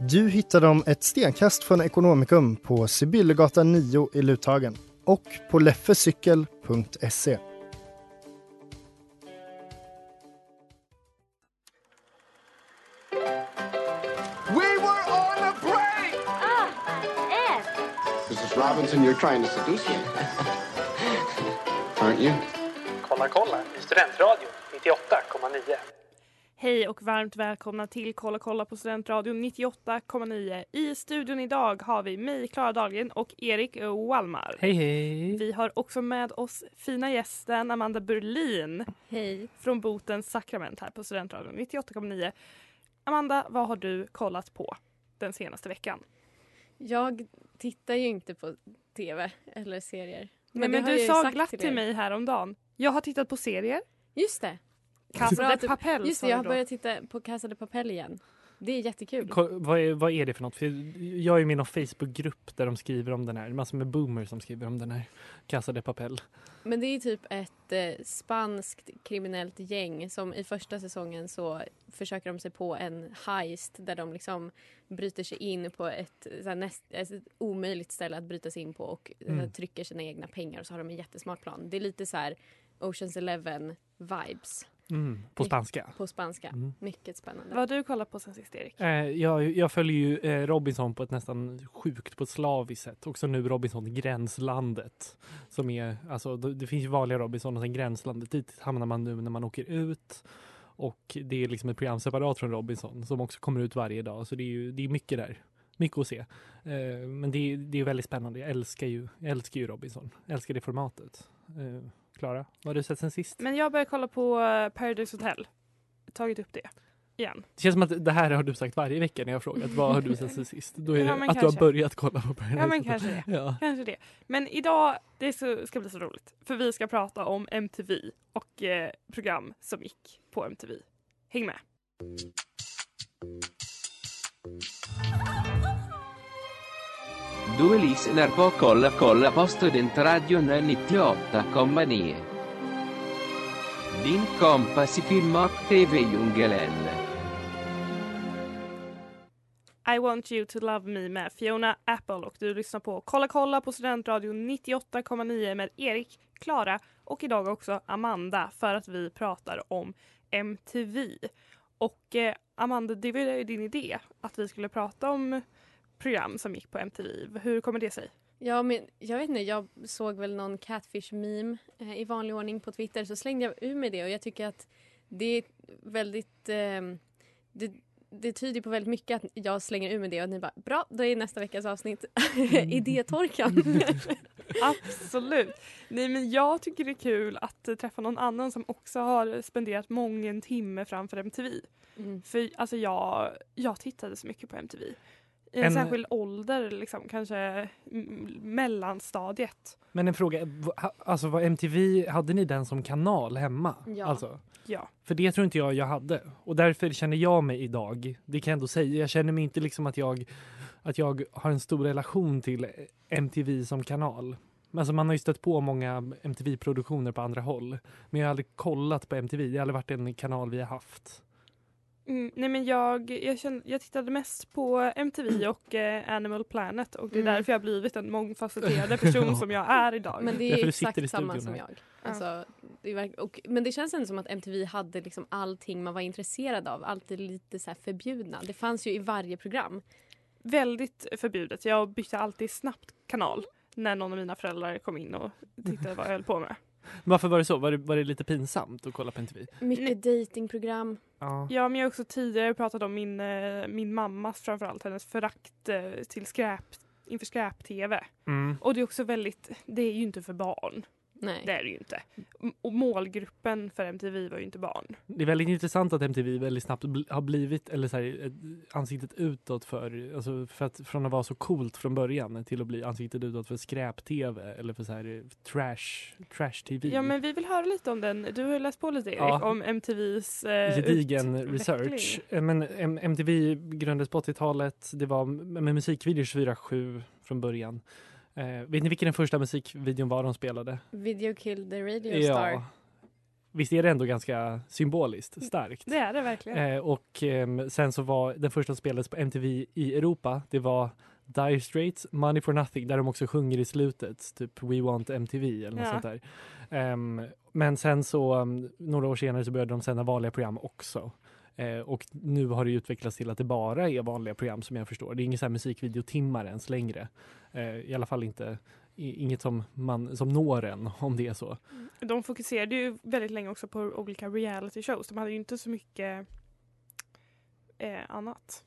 Du hittar dem ett stenkast från Ekonomikum på Sibyllegatan 9 i Luthagen och på leffecykel.se. We were on a break! Ah. Robinson, you're trying to seduce me. Aren't you? Kolla kolla i Studentradion 98,9. Hej och varmt välkomna till Kolla kolla på Studentradion 98,9. I studion idag har vi mig, Klara Dahlgren och Erik Wallmar. Hej hej! Vi har också med oss fina gästen Amanda Berlin Hej. från Botens sakrament här på Studentradion 98,9. Amanda, vad har du kollat på den senaste veckan? Jag tittar ju inte på tv eller serier. Men, det men har du sa glatt till till mig häromdagen. Jag har tittat på serier. Just det. Casa de du- Papel Just det, jag har börjat titta på Casa de Papel igen. Det är jättekul. Ko- vad, är, vad är det för något? För jag är med i någon Facebookgrupp där de skriver om den här. Massor med boomers som skriver om den här. Casa de Papel. Men det är typ ett eh, spanskt kriminellt gäng som i första säsongen så försöker de sig på en heist där de liksom bryter sig in på ett, så näst, ett omöjligt ställe att bryta sig in på och Mm. eh, trycker sina egna pengar och så har de en jättesmart plan. Det är lite så här Oceans Eleven vibes Mm, på spanska. på spanska. Mm. Mycket spännande. Vad har du kollat på sen sist Erik? Eh, jag, jag följer ju eh, Robinson på ett nästan sjukt på ett slaviskt sätt. Också nu Robinson Gränslandet. Som är, alltså, det, det finns ju vanliga Robinson och sen Gränslandet. Dit hamnar man nu när man åker ut. Och det är liksom ett program separat från Robinson som också kommer ut varje dag. Så det är ju det är mycket där. Mycket att se. Eh, men det, är- det är väldigt spännande. Jag älskar ju, jag älskar ju Robinson. Jag älskar det formatet. Klara, vad har du sett sen sist? Men jag började kolla på eh, Paradise Hotel. Tagit upp det igen. Det känns som att det här har du sagt varje vecka när jag har frågat vad har du sett sen sist. Då är Ja, det men att du har kanske. börjat kolla på Paradise Ja men Hotel. kanske det. Ja. Kanske det. Men idag, det så, ska bli så roligt. För vi ska prata om MTV och eh, program som gick på MTV. Häng med! Du lyssnar Kolla kolla på Studentradion 98,9. Din kompass i film och tv-djungeln. I want you to love me med Fiona Apple och du lyssnar på Kolla kolla på Studentradion 98,9 med Erik, Klara och idag också Amanda för att vi pratar om MTV. Och eh, Amanda, det var ju din idé att vi skulle prata om program som gick på MTV. Hur kommer det sig? Ja, men jag vet inte, jag såg väl någon catfish-meme eh, i vanlig ordning på Twitter så slängde jag ur mig det och jag tycker att det är väldigt... Eh, det, det tyder på väldigt mycket att jag slänger ur mig det och ni bara bra, då är nästa veckas avsnitt idétorkan. Absolut. Nej, men jag tycker det är kul att eh, träffa någon annan som också har spenderat många timme framför MTV. Mm. För alltså jag, jag tittade så mycket på MTV. I en, En- särskild ålder, liksom, kanske mellanstadiet. Men en fråga, alltså var MTV, hade ni den som kanal hemma? Ja. Alltså, Ja. för det tror inte jag jag hade. Och därför känner jag mig idag, det kan jag ändå säga, jag känner mig inte liksom att jag, att jag har en stor relation till MTV som kanal. Alltså man har ju stött på många MTV-produktioner på andra håll. Men jag har aldrig kollat på MTV, det har aldrig varit en kanal vi har haft. Mm, nej men jag, jag, kände, jag tittade mest på MTV och eh, Animal Planet och det är Mm. därför jag har blivit den mångfacetterade person som jag är idag. Men det Därför är du sitter exakt i samma som jag. Alltså, det är verk- och, men det känns ändå som att MTV hade liksom allting man var intresserad av. Alltid lite så här förbjudna. Det fanns ju i varje program. väldigt förbjudet. Jag bytte alltid snabbt kanal när någon av mina föräldrar kom in och tittade vad jag höll på med. Varför var det så? Var det, var det lite pinsamt att kolla på MTV? Mycket datingprogram. Ja. Ja, men jag har också tidigare pratat om min, eh, min mammas framförallt, hennes förakt eh, till skräp, inför skräp-tv. Mm. Och det är också väldigt, det är ju inte för barn. Nej. Det är det ju inte. Och målgruppen för MTV var ju inte barn. Det är väldigt intressant att MTV väldigt snabbt bl- har blivit eller så här, ansiktet utåt för, alltså för att från att vara så coolt från början till att bli ansiktet utåt för skräp-tv eller för så här trash, trash-tv. Ja, men vi vill höra lite om den. Du har läst på lite Erik, Ja. om MTVs eh, Gedigen research. Eh, Men M- MTV grundades på 80-talet. Det var med musikvideos 4-7 från början. Eh, vet ni vilken den första musikvideon var de spelade? Video Kill the Radio Star. Visst är det ändå ganska symboliskt starkt? Det är det verkligen. Eh, och ehm, sen så var den första som spelades på MTV i Europa, det var Dire Straits, Money for Nothing, där de också sjunger i slutet, typ We Want MTV eller något Ja. sånt där. Ehm, men sen så, um, några år senare så började de sända vanliga program också. Eh, och nu har det utvecklats till att det bara är vanliga program som jag förstår. Det är så här musikvideotimmar ens längre. Eh, I alla fall inte inget som, man, som når en om det är så. De fokuserade ju väldigt länge också på olika reality shows. De hade ju inte så mycket eh, annat.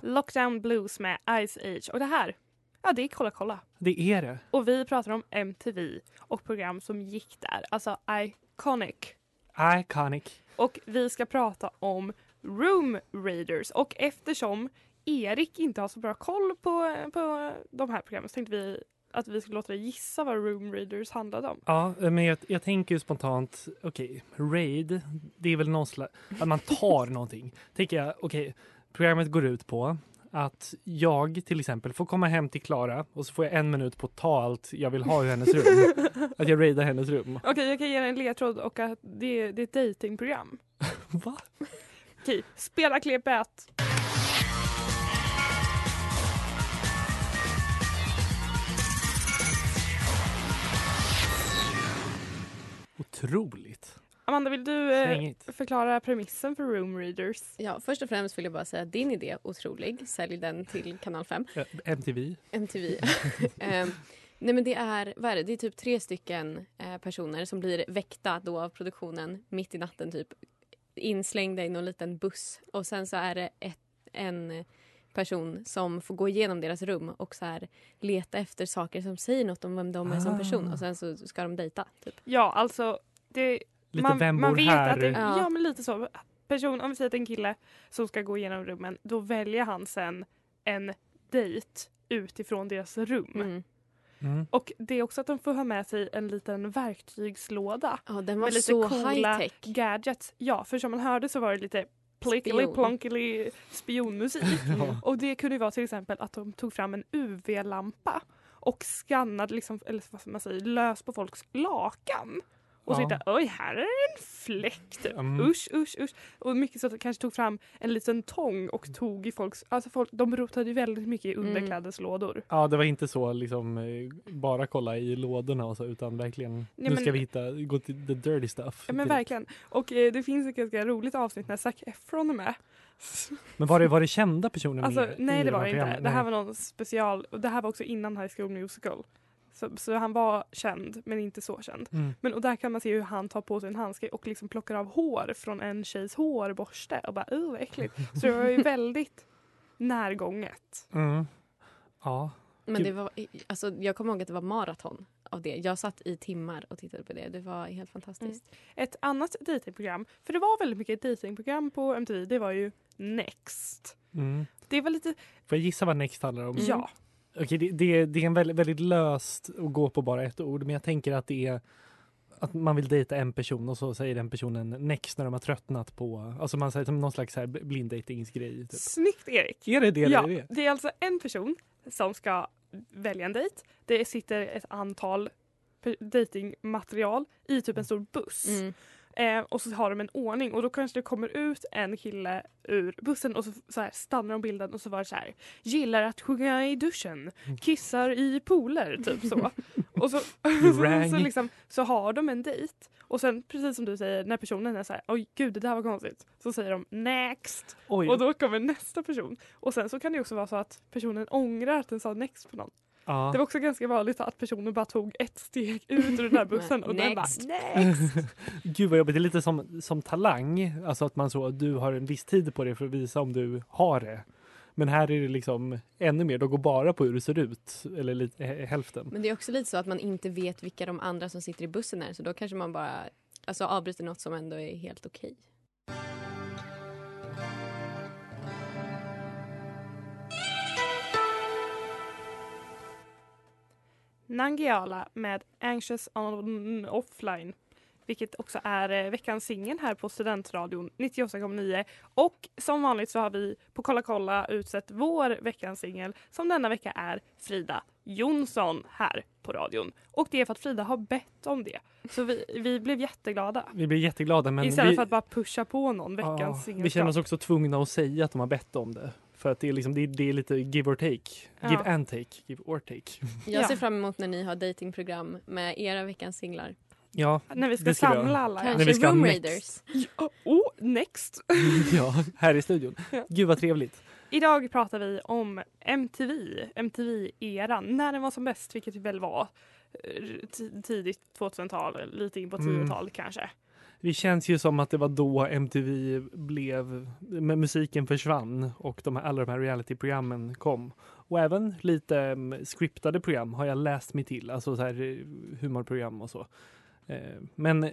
Lockdown Blues med Ice Age. Och det här, ja det är Kolla kolla. Det är det. Och vi pratar om MTV och program som gick där. Alltså Iconic. Iconic. Och vi ska prata om Room Raiders. Och eftersom Erik inte har så bra koll på, på de här programmen så tänkte vi att vi skulle låta dig gissa vad Room Raiders handlade om. Ja, men jag, jag tänker ju spontant, okej, raid, det är väl någon slags, att man tar någonting. Tänker jag, okej, programmet går ut på att jag till exempel får komma hem till Klara och så får jag en minut på att ta allt jag vill ha i hennes rum. Att jag raidar hennes rum. Okej, jag kan ge dig en ledtråd och att det, det är ett datingprogram. Va? Okej, spela klippet. Otroligt. Amanda, vill du eh, förklara premissen för Room Readers? Ja, först och främst vill jag bara säga att din idé är otrolig. Sälj den till kanal 5. Eh, MTV. MTV. Nej men det är, vad är det? det är typ tre stycken eh, personer som blir väckta då av produktionen mitt i natten typ inslängda i någon liten buss och sen så är det ett, en person som får gå igenom deras rum och så här leta efter saker som säger något om vem de är som person Ah. och sen så ska de dejta. Typ. Ja, alltså det, Lite man, Vem man bor vet här? att det, Ja. ja. men lite så. Person, om vi säger att det är en kille som ska gå igenom rummen, då väljer han sen en dejt utifrån deras rum. Mm. Mm. Och det är också att de får ha med sig en liten verktygslåda Ja, den var med lite så coola gadgets. Ja, för som man hörde så var det lite plickily plonkily spionmusik. Ja. Och det kunde ju vara till exempel att de tog fram en UV-lampa och skannade liksom, eller vad ska man säga, lös på folks lakan. Och så Ja. hittade oj här är en fläck typ. Mm. Usch usch usch. Och mycket så att de kanske tog fram en liten tång och tog i folks, alltså folk, de rotade ju väldigt mycket i Mm. underklädeslådor. Ja, det var inte så liksom eh, bara kolla i lådorna och så, utan verkligen Ja, nu ska vi hitta, gå till the dirty stuff. Ja men direkt. verkligen. Och eh, det finns ett ganska roligt avsnitt när Zac Efron är med. Men var det, var det kända personer Alltså, med nej det de var det inte. Det här var någon special, och det här var också innan High School Musical. Så, så han var känd men inte så känd. Mm. Men och där kan man se hur han tar på sig en handske och liksom plockar av hår från en tjejs hårborste och bara uh vad äckligt. Så det var ju väldigt närgånget. Mm. Ja. Men det var, alltså, jag kommer ihåg att det var maraton av det. Jag satt i timmar och tittade på det. Det var helt fantastiskt. Ett annat datingprogram, för det var väldigt mycket datingprogram på MTV, det var ju Next. Mm. Det var lite, Får jag gissa vad Next handlar om? ja. Okej, det, det, det är en väldigt, väldigt löst att gå på bara ett ord, men jag tänker att det är att man vill dejta en person och så säger den personen next när de har tröttnat på, alltså man säger som någon slags så här blinddatingsgrej. Typ. Snyggt Erik! Är det det? ja, det, är det? är alltså en person som ska välja en dejt. Det sitter ett antal datingmaterial i typ en stor buss. Mm. Eh, och så har de en ordning och då kanske det kommer ut en kille ur bussen och så, så här, stannar de bilden och så var det så här gillar att sjunga i duschen, kissar i pooler, typ så. och så, så, liksom, så har de en dejt och sen precis som du säger när personen är så här oj gud det där var konstigt så säger de next Oj. och då kommer nästa person och sen så kan det också vara så att personen ångrar att den sa next på någon. Ja. Det var också ganska vanligt att personen bara tog ett steg ut ur den där bussen och den bara Next. Gud vad jobbigt, det är lite som, som talang. Alltså att man så, du har en viss tid på dig för att visa om du har det. Men här är det liksom ännu mer, de går bara på hur det ser ut. Eller lite, hä- hälften. Men det är också lite så att man inte vet vilka de andra som sitter i bussen är så då kanske man bara alltså, avbryter något som ändå är helt okej. Nangiala med Anxious on offline. Vilket också är eh, veckans singel här på Studentradion 98,9. Och som vanligt så har vi på Kolla kolla utsett vår veckans singel som denna vecka är Frida Jonsson här på radion. Och det är för att Frida har bett om det. Så vi, vi blev jätteglada. Vi blir jätteglada men Istället vi, för att bara pusha på någon veckans ja, singel. vi känner oss också tvungna att säga att de har bett om det. För att det är, liksom, det är, det är lite give or take. Ja. Give and take. Give or take. Jag Ja. ser fram emot när ni har datingprogram med era veckans singlar. Ja, När vi ska samla alla. Kanske När vi ska Room next. Raiders. Ja, Oh, next! ja, här i studion. Ja. Gud vad trevligt. Idag pratar vi om MTV, MTV-eran, när den var som bäst, vilket väl var eh, ti- tidigt 2000-tal, lite in på Mm. 10-tal kanske. Det känns ju som att det var då MTV blev, musiken försvann och de här, alla de här realityprogrammen kom. Och även lite um, scriptade program har jag läst mig till, alltså så här eh, humorprogram och så. Eh, men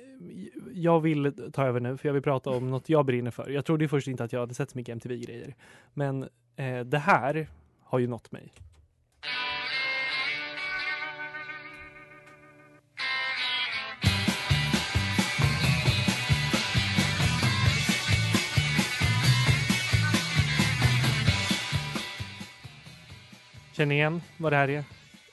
jag vill ta över nu för jag vill prata om något jag brinner för. Jag trodde först inte att jag hade sett så mycket MTV-grejer. Men eh, det här har ju nått mig. Känner ni igen vad det här är?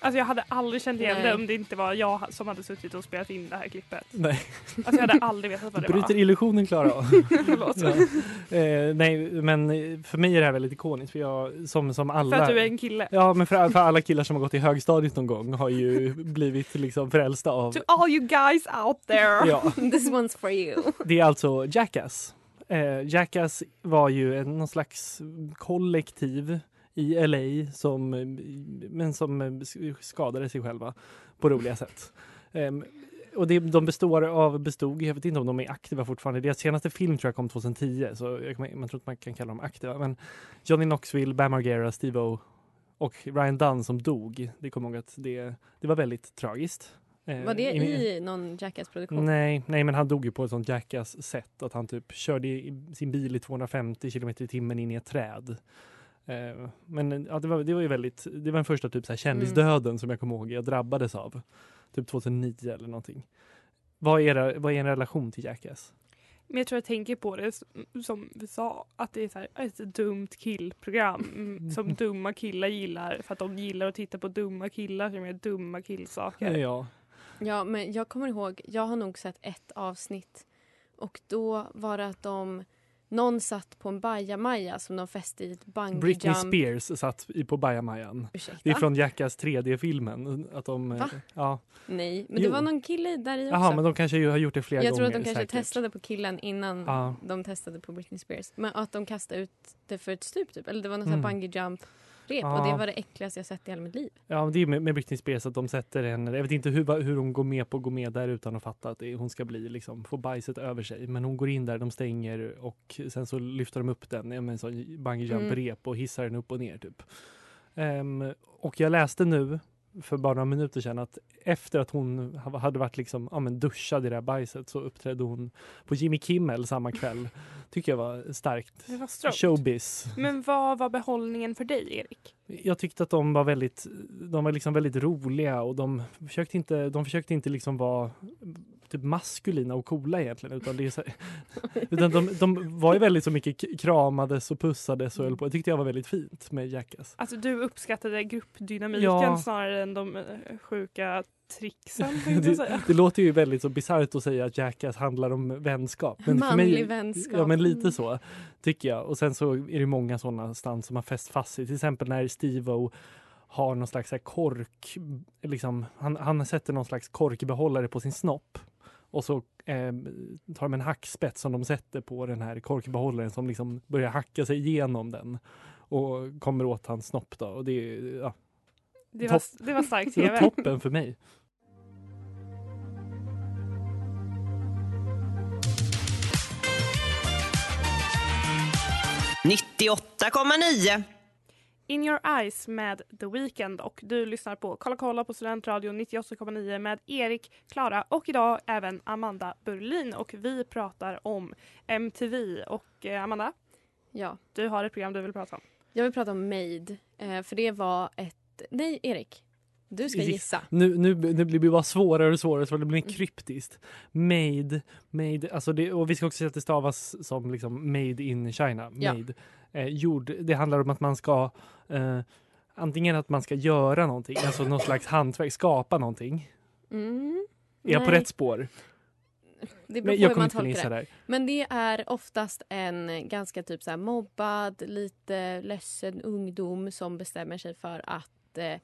Alltså jag hade aldrig känt igen Nej. det om det inte var jag som hade suttit och spelat in det här klippet. Nej. Alltså jag hade aldrig vetat vad Du det bryter var. illusionen Klara. Förlåt. Ja. Eh, nej, men för mig är det här väldigt ikoniskt för jag som, som alla... För att du är en kille. Ja, men för, för alla killar som har gått i högstadiet någon gång har ju blivit liksom frälsta av... To all you guys out there! Ja, This one's for you. det är alltså Jackass. Eh, Jackass var ju en, någon slags kollektiv i LA som, eh, men som eh, skadade sig själva på roliga sätt. Ehm, och det, de består av, bestod, jag vet inte om de är aktiva fortfarande, deras senaste film tror jag kom 2010 så jag, man tror inte man kan kalla dem aktiva. Men Johnny Knoxville, Bam Margera, Steve-O och Ryan Dunn som dog, det kommer ihåg att det, det var väldigt tragiskt. Eh, Var det i- i någon Jackass-produktion? Nej, nej, men han dog ju på ett sånt jackass sätt att han typ körde sin bil i 250 kilometer i timmen in i ett träd. Eh, men ja, det, var, det var ju väldigt, det var den första typ så här kändisdöden som jag kommer ihåg jag drabbades av. Typ 2009 eller någonting. Vad är, era, vad är en relation till Jackass? Men jag tror jag tänker på det som vi sa, att det är så här, ett dumt killprogram mm, som dumma killar gillar för att de gillar att titta på dumma killar som gör dumma killsaker. Ja. Ja, men jag kommer ihåg, jag har nog sett ett avsnitt och då var det att de någon satt på en bajamaja som de fäste i ett bungee Britney. Spears satt på Bajamajan. Ursäkta? Det är från Jackass 3D-filmen. Att de, Va? Ja. Nej, men det Jo. var någon kille där i också. Jaha, men de kanske har gjort det flera jag tror gånger. att de kanske säkert. testade på killen innan Ja. de testade på Britney Spears. Men att de kastade ut det för ett stup typ. Eller det var någon sån Mm. här bungee jump rep Ja. och det var det äckligaste jag sett i hela mitt liv. Ja, men det är med, med Britney Spears att de sätter en, jag vet inte hur, hur hon går med på att gå med där utan att fatta att det, hon ska bli liksom, få bajset över sig. Men hon går in där, de stänger och sen så lyfter de upp den med en sån bungee jump Mm. och hissar den upp och ner typ. Ehm, och jag läste nu för bara några minuter sedan att efter att hon ha- hade varit liksom, ja, men duschad i det här bajset så uppträdde hon på Jimmy Kimmel samma kväll. Tycker jag var starkt. Det var strångt. Showbiz. Men vad var behållningen för dig Erik? Jag tyckte att de var väldigt, de var liksom väldigt roliga och de försökte inte, de försökte inte liksom vara typ maskulina och coola egentligen utan, det är så, utan de, de var ju väldigt så mycket kramades och pussades och höll på. Det tyckte jag var väldigt fint med Jackass. Alltså du uppskattade gruppdynamiken Ja. snarare än de eh, sjuka trixen det, det låter ju väldigt så bisarrt att säga att Jackass handlar om vänskap. för Manlig vänskap. Ja men lite Mm. så tycker jag. Och sen så är det många sådana stunts som har fäst fast sig. Till exempel när Steve-O har någon slags kork, liksom, han, han sätter någon slags korkbehållare på sin snopp. Och så eh, tar de en hackspett som de sätter på den här korkbehållaren som liksom börjar hacka sig igenom den. Och kommer åt hans snopp då. Och det, är- ja, Det var, Topp. det var stark det var tv. toppen för mig. In your eyes med The Weeknd och du lyssnar på Kolla kolla på Studentradion 98,9 med Erik, Klara och idag även Amanda Burlin och vi pratar om MTV och eh, Amanda, Ja, du har ett program du vill prata om. jag vill prata om Made. Eh, för det var ett... Nej, Erik. Du ska gissa. Nu, nu, nu blir det bara svårare och svårare så det blir Mm. kryptiskt. Made, made, alltså det, och vi ska också säga att det stavas som liksom made in China. Ja. Made. Eh, gjord, det handlar om att man ska eh, antingen att man ska göra någonting, alltså någon slags hantverk, skapa någonting. Mm. Är jag på Nej. rätt spår? Det beror Men på jag hur man tolkar det. Men det är oftast en ganska typ så mobbad, lite ledsen ungdom som bestämmer sig för att eh,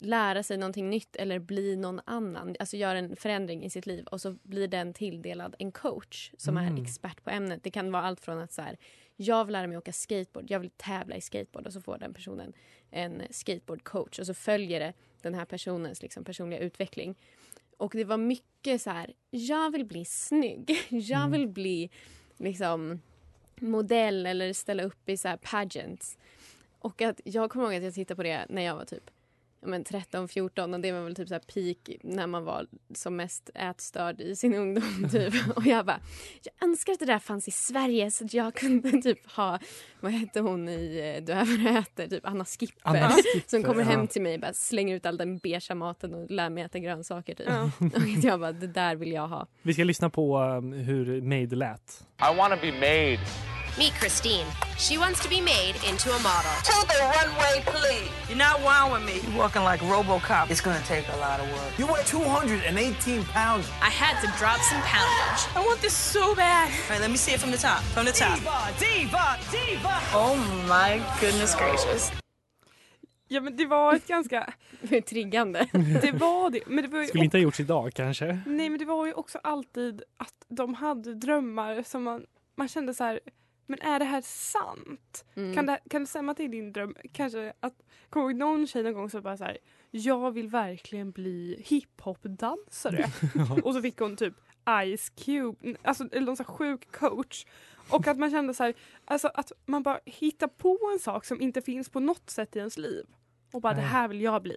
lära sig någonting nytt eller bli någon annan. Alltså göra en förändring i sitt liv och så blir den tilldelad en coach som Mm. är expert på ämnet. Det kan vara allt från att så här, jag vill lära mig åka skateboard, jag vill tävla i skateboard och så får den personen en skateboardcoach och så följer det den här personens liksom, personliga utveckling. Och det var mycket så här, jag vill bli snygg. Jag Mm. vill bli liksom modell eller ställa upp i så här pageants. Och att jag kommer ihåg att jag tittade på det när jag var typ men 13, 14 och det var väl typ så här peak när man var som mest ätstörd i sin ungdom. Typ. Och jag bara, jag önskar att det där fanns i Sverige så att jag kunde typ ha, vad hette hon i eh, Du är vad du äter, typ Anna Skipper. Anna Skipper, som kommer hem till mig och bara slänger ut all den beiga maten och lär mig äta grönsaker. Typ. Ja. Och jag bara, det där vill jag ha. Vi ska lyssna på um, hur Made lät. I want to be made. Meet Christine. She wants to be made into a model. To the runway, please. You're not with me. You're walking like RoboCop. It's gonna take a lot of work. You weigh 218 pounds. I had to drop some poundage. I want this so bad. All right, let me see it from the top. From the top. Diva, diva, diva. Oh my goodness gracious. Ja men det var ett ganska, Triggande. det var det. Men det var ju Skulle inte ha gjorts idag kanske. Nej men det var ju också alltid att de hade drömmar som man, man kände så här men är det här sant? Mm. Kan, det, kan det stämma till din dröm? Kanske att, kommer ihåg någon tjej någon gång som bara så här jag vill verkligen bli hiphop-dansare. och så fick hon typ Ice Cube, alltså någon sån sjuk coach. Och att man kände så här, alltså att man bara hittar på en sak som inte finns på något sätt i ens liv. Och bara det Nej. här vill jag bli.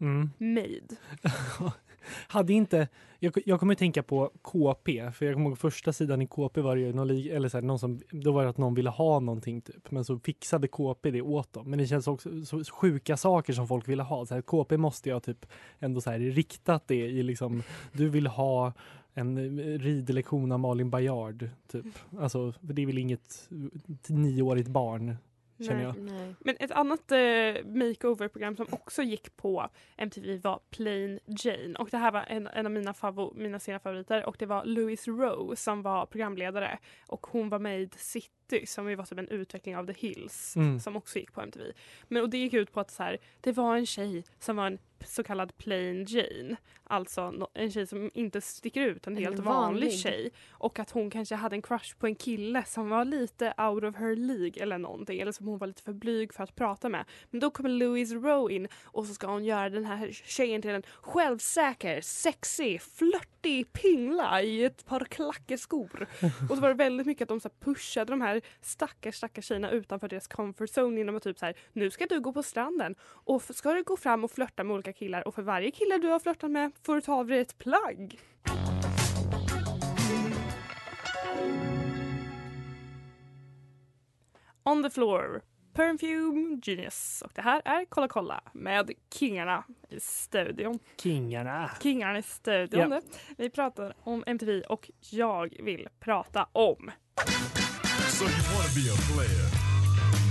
Mm. Made. Hade inte, jag, jag kommer att tänka på KP, för jag kommer ihåg första sidan i KP var det ju någon, eller så här, någon som, då var det att någon ville ha någonting typ, men så fixade KP det åt dem. Men det känns också så sjuka saker som folk ville ha. Så här, KP måste jag typ ändå så här riktat det i liksom, du vill ha en eh, ridlektion av Malin Baryard typ. Alltså, för det är väl inget eh, nioårigt barn, känner jag. Men ett annat eh, makeover-program som också gick på MTV var Plain Jane. Och det här var en, en av mina, favor, mina sena favoriter. Och det var Louise Rowe som var programledare. Och hon var med i The City som ju var typ en utveckling av The Hills. Mm. Som också gick på MTV. Men, och det gick ut på att så här, det var en tjej som var en så kallad plain Jane. Alltså en tjej som inte sticker ut, en En helt vanlig vanlig. tjej. Och att hon kanske hade en crush på en kille som var lite out of her League eller någonting. Eller som hon var lite för blyg för att prata med. Men då kommer Louise Rowe in och så ska hon göra den här tjejen till en självsäker, sexig, flörtig pingla i ett par klackeskor. och så var det väldigt mycket att de så här pushade de här stackars stackars tjejerna utanför deras comfort zone genom att typ så här, nu ska du gå på stranden och ska du gå fram och flörta med olika killar och för varje kille du har flörtat med får du ta av dig ett plagg. On the floor, Perfume Genius. Och det här är Kolla kolla med Kingarna i studion. Kingarna. Kingarna i studion. Ja. Vi pratar om MTV och jag vill prata om So you want to be a player,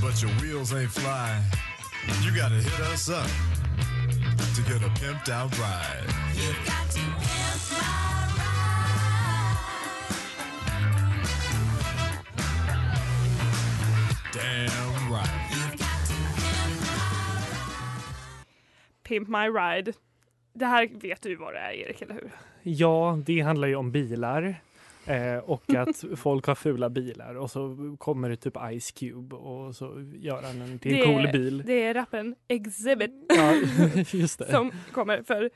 but your wheels ain't flying. You got to hit us up. to get a pimped out ride. Pimp My Ride. Det här vet du vad det är Erik, eller hur? Ja, det handlar ju om bilar. Eh, och att folk har fula bilar och så kommer det typ Ice Cube och så gör han en till en cool bil. det är rappen Exhibit Ja, just det. som kommer för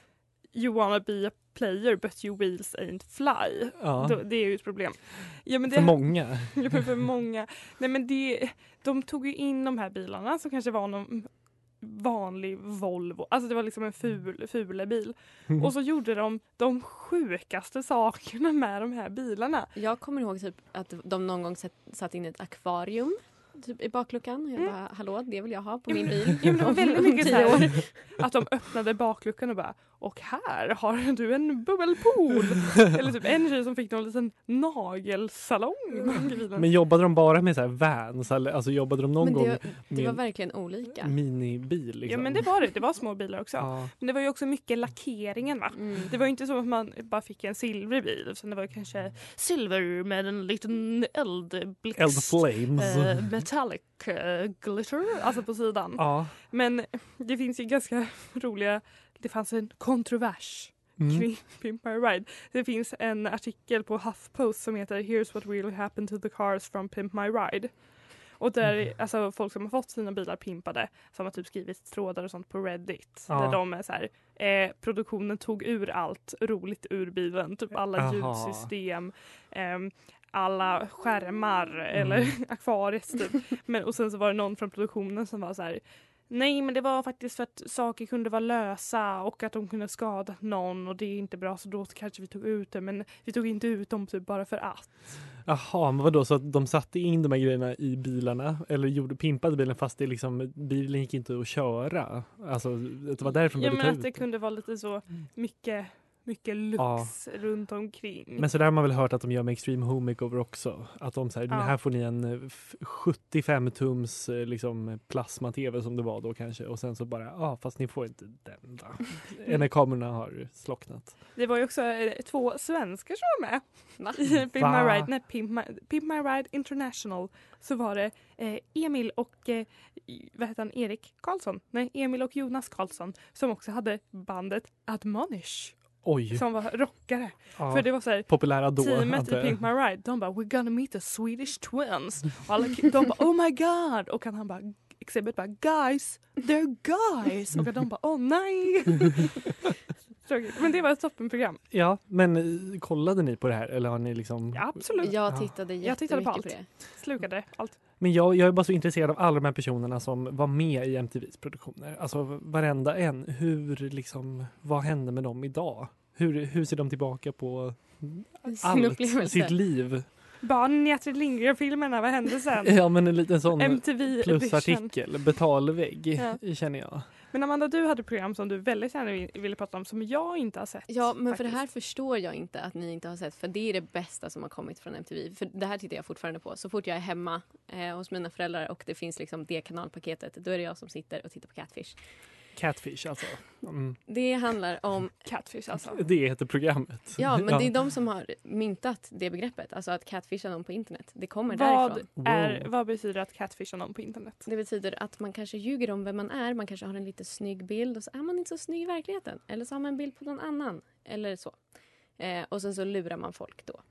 You wanna be a player but your wheels ain't fly. Ja. Då- Det är ju ett problem. Ja, men det, För många. För många. Nej, men det, de tog ju in de här bilarna som kanske var någon vanlig Volvo. Alltså det var liksom en ful, fulebil. Mm. Och så gjorde de de sjukaste sakerna med de här bilarna. Jag kommer ihåg typ att de någon gång satt, in ett akvarium typ i bakluckan. Jag Mm. bara, hallå, det vill jag ha på min bil. Ja, men väldigt mycket så här, att de öppnade bakluckan och bara och här har du en bubbelpool. Eller typ en tjej som fick någon liten nagelsalong. bilen. Men jobbade de bara med så här vans? Alltså jobbade de någon Men gång det, det med var verkligen olika. minibil? Liksom? Ja men det var det, det var små bilar också. Ja. Men det var ju också mycket lackeringen va. Mm. Det var ju inte så att man bara fick en silvrig bil utan det var kanske silver med en liten eldblixt. Eldflames. eh, metallic eh, glitter, alltså på sidan. Ja. Men det finns ju ganska roliga, det fanns en kontrovers Mm. kring Pimp My Ride. Det finns en artikel på HuffPost som heter Here's what really happened to the cars from Pimp My Ride. Och där Mm. alltså folk som har fått sina bilar pimpade som har typ skrivit trådar och sånt på Reddit. Ja. Där de är så här, eh, produktionen tog ur allt roligt ur bilen. Typ alla Aha. ljudsystem, ehm, alla skärmar eller Mm. akvariet typ. Men, och sen så var det någon från produktionen som var så här Nej men det var faktiskt för att saker kunde vara lösa och att de kunde skada någon och det är inte bra så då kanske vi tog ut det. Men vi tog inte ut dem typ bara för att. Jaha, men vadå? Så att de satte in de här grejerna i bilarna? Eller gjorde, pimpade bilen fast det liksom, bilen gick inte att köra? Alltså det var därför de Ja men att det kunde vara lite så mycket, mycket lux runt omkring. Men så där har man väl hört att de gör med Extreme Home Makeover också. Att de säger, Ja. här får ni en eh, f- 75 tums eh, liksom plasma-tv som det var då kanske och sen så bara, ja fast ni får inte den då. När kamerorna har slocknat. Det var ju också eh, två svenskar som var med Va? i Pimp Va? My Ride. Nej, Pimp My, Pimp My Ride International så var det eh, Emil och eh, vad heter han, Erik Karlsson? Nej, Emil och Jonas Karlsson som också hade bandet Admonish Oj! som var rockare. Ja, För det var så här, populära då teamet antar i. Pimp My Ride, de bara “We're gonna meet the Swedish twins”. Och alla, de bara “Oh my god” och han bara Exhibit bara “Guys, they're guys” och de bara “Oh nej”. Men det var ett toppenprogram. Ja, men eh, kollade ni på det här eller har ni liksom? Ja, absolut. Jag tittade Jag tittade på jättemycket allt. på det. Slukade allt. Men jag, jag är bara så intresserad av alla de här personerna som var med i MTVs produktioner. Alltså varenda en. Hur liksom, vad hände med dem idag? Hur, hur ser de tillbaka på Sin allt, upplevelse. sitt liv? Barnen i Astrid Lindgren-filmerna, vad hände sen? Ja men en liten sån MTV plusartikel, betalvägg Ja. känner jag. Men Amanda, du hade program som du väldigt gärna vill- ville prata om som jag inte har sett. Ja, men för det faktiskt. här förstår jag inte att ni inte har sett. För det är det bästa som har kommit från MTV. För det här tittar jag fortfarande på. Så fort jag är hemma eh, hos mina föräldrar och det finns liksom det kanalpaketet, då är det jag som sitter och tittar på Catfish. Catfish alltså. Mm. Det handlar om... Catfish alltså. Det heter programmet. Ja, men det är de som har myntat det begreppet. Alltså att catfisha någon på internet. Det kommer Vad, därifrån. är, vad betyder att catfisha någon på internet? Det betyder att man kanske ljuger om vem man är. Man kanske har en lite snygg bild och så är man inte så snygg i verkligheten. Eller så har man en bild på någon annan. Eller så. Eh, och sen så lurar man folk då.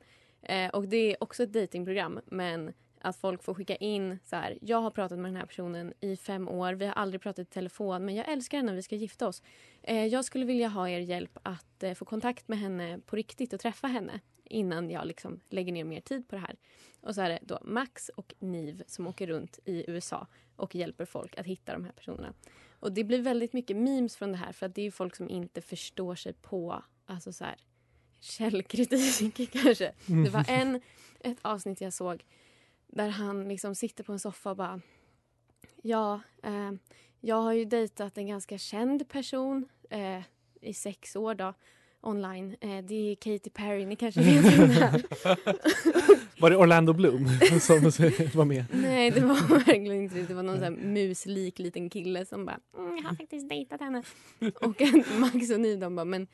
Eh, och det är också ett datingprogram men att folk får skicka in så här. Jag har pratat med den här personen i fem år. Vi har aldrig pratat i telefon men jag älskar henne och vi ska gifta oss. Eh, jag skulle vilja ha er hjälp att eh, få kontakt med henne på riktigt och träffa henne innan jag liksom lägger ner mer tid på det här. Och så är det då Max och Niv som åker runt i USA och hjälper folk att hitta de här personerna. Och det blir väldigt mycket memes från det här för att det är folk som inte förstår sig på alltså så här, källkritik kanske. Det var en, ett avsnitt jag såg där han liksom sitter på en soffa och bara Ja, eh, jag har ju dejtat en ganska känd person eh, i sex år då. online. Eh, det är Katy Perry, ni kanske vet vem det är. Var det Orlando Bloom som var med? Nej, det var verkligen inte det. Det var någon sån muslik liten kille som bara mm, “jag har faktiskt dejtat henne”. Och Max och Ny de bara “men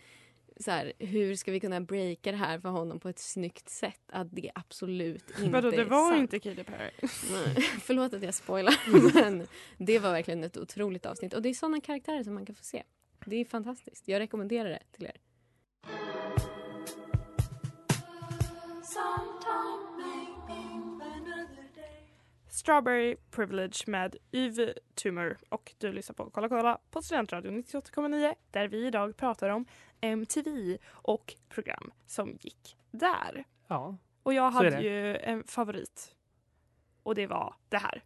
så här, hur ska vi kunna breaka det här för honom på ett snyggt sätt?” Att det absolut inte Vadå, det är var sant. inte Katy Perry. Nej, Förlåt att jag spoilar, men det var verkligen ett otroligt avsnitt. Och det är såna karaktärer som man kan få se. Det är fantastiskt. Jag rekommenderar det till er. Strawberry Privilege med Yves Tumor och du lyssnar på Kolla kolla på Studentradion 98,9 där vi idag pratar om MTV och program som gick där. Ja, Och jag hade ju en favorit och det var det här.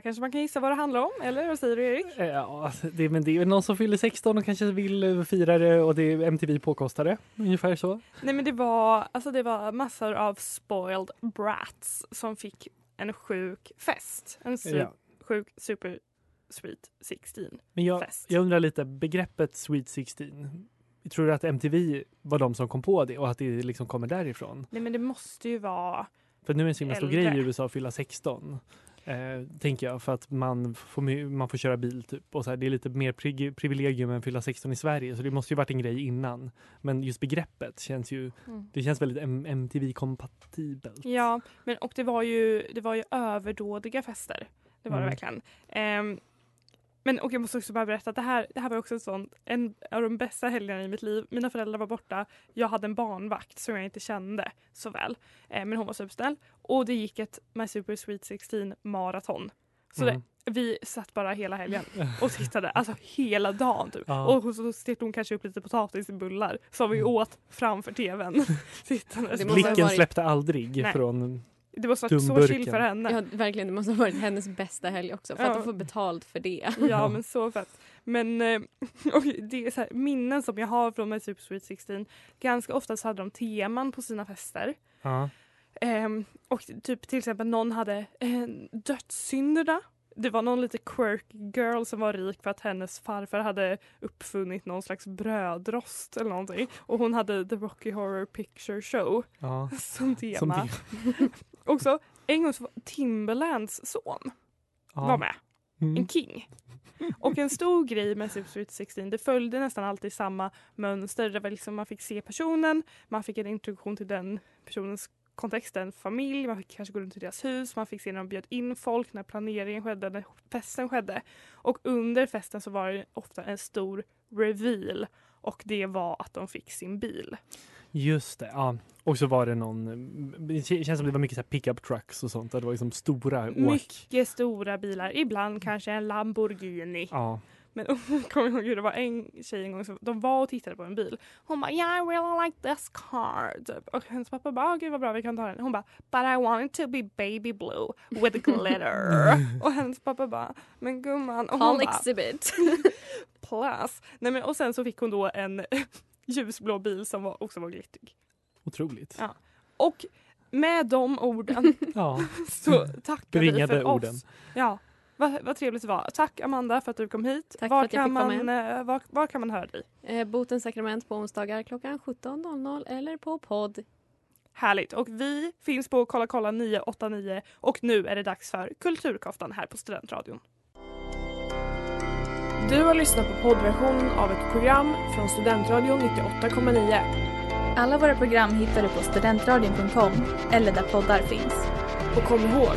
Här kanske man kan gissa vad det handlar om, eller vad säger du Erik? Eh, Ja, alltså, det, men det är någon som fyller 16 och kanske vill eh, fira det och det är MTV påkostade. Ungefär så. Nej men det var, alltså det var massor av spoiled brats som fick en sjuk fest. En su- Ja. sjuk super sweet 16 Men jag, fest. jag undrar lite, begreppet Sweet 16. Tror du att MTV var de som kom på det och att det liksom kommer därifrån? Nej men det måste ju vara För nu är det en så himla stor grej i USA att fylla 16. Eh, tänker jag, för att man får, man får köra bil typ. Och så här, det är lite mer pri- privilegium än fylla 16 i Sverige, så det måste ju varit en grej innan. Men just begreppet känns ju, Mm. det känns väldigt MTV-kompatibelt. Ja, men och det var ju, det var ju överdådiga fester. Det var Mm. det verkligen. Ehm, men och jag måste också bara berätta att det här, det här var också en sån, en av de bästa helgerna i mitt liv. Mina föräldrar var borta. Jag hade en barnvakt som jag inte kände så väl. Eh, men hon var supersnäll. Och det gick ett My Super Sweet 16 maraton. Så Mm. det, vi satt bara hela helgen och tittade, alltså hela dagen typ. Ja. Och så stekte hon kanske upp lite potatisbullar som vi åt framför tvn. Blicken varit- släppte aldrig Nej. från Det måste varit så chill för henne. Ja, verkligen. Det måste ha varit hennes bästa helg också. För att Ja. hon får betalt för det. Ja men så fett. Men eh, och det är så här, minnen som jag har från My Super Sweet 16. Ganska ofta så hade de teman på sina fester. Ja. Ehm, och typ till exempel någon hade eh, dödssynderna. Det var någon lite quirky girl som var rik för att hennes farfar hade uppfunnit någon slags brödrost eller någonting. Och hon hade The Rocky Horror Picture Show Ja. som tema. Som. Också en gång så var Timberlands son Ja. var med. Mm. En king. Och en stor grej med Super Sweet 16, det följde nästan alltid samma mönster. Det var liksom man fick se personen, man fick en introduktion till den personens kontext, en familj, man fick kanske gå runt i deras hus, man fick se när de bjöd in folk, när planeringen skedde, när festen skedde. Och under festen så var det ofta en stor reveal och det var att de fick sin bil. Just det, ja. Och så var det någon, det känns som det var mycket så pickup trucks och sånt. Det var liksom stora åk. Mycket stora bilar, ibland kanske en Lamborghini. Ja. Men kommer jag ihåg, det var en tjej en gång som de var och tittade på en bil. Hon bara yeah I really like this car. Typ. Och hennes pappa bara "Ah, gud vad bra vi kan ta den. Hon bara but I want it to be baby blue with glitter. och hennes pappa bara men gumman. Och hon Call bara, exhibit. plus. Nej, men, och sen så fick hon då en ljusblå bil som var, också var glittrig. Otroligt. Ja. Och med de orden Ja. så tackar vi för orden. oss. Ja, vad, vad trevligt det var. Tack Amanda för att du kom hit. Tack var, för att jag kan fick komma man, eh, var, var kan man höra dig? Eh, Botens sakrament på onsdagar klockan 17.00 eller på podd. Härligt. Och vi finns på Kolla kolla 989 och nu är det dags för Kulturkoftan här på Studentradion. Du har lyssnat på poddversionen av ett program från Studentradion 98,9. Alla våra program hittar du på studentradion.com eller där poddar finns. Och kom ihåg,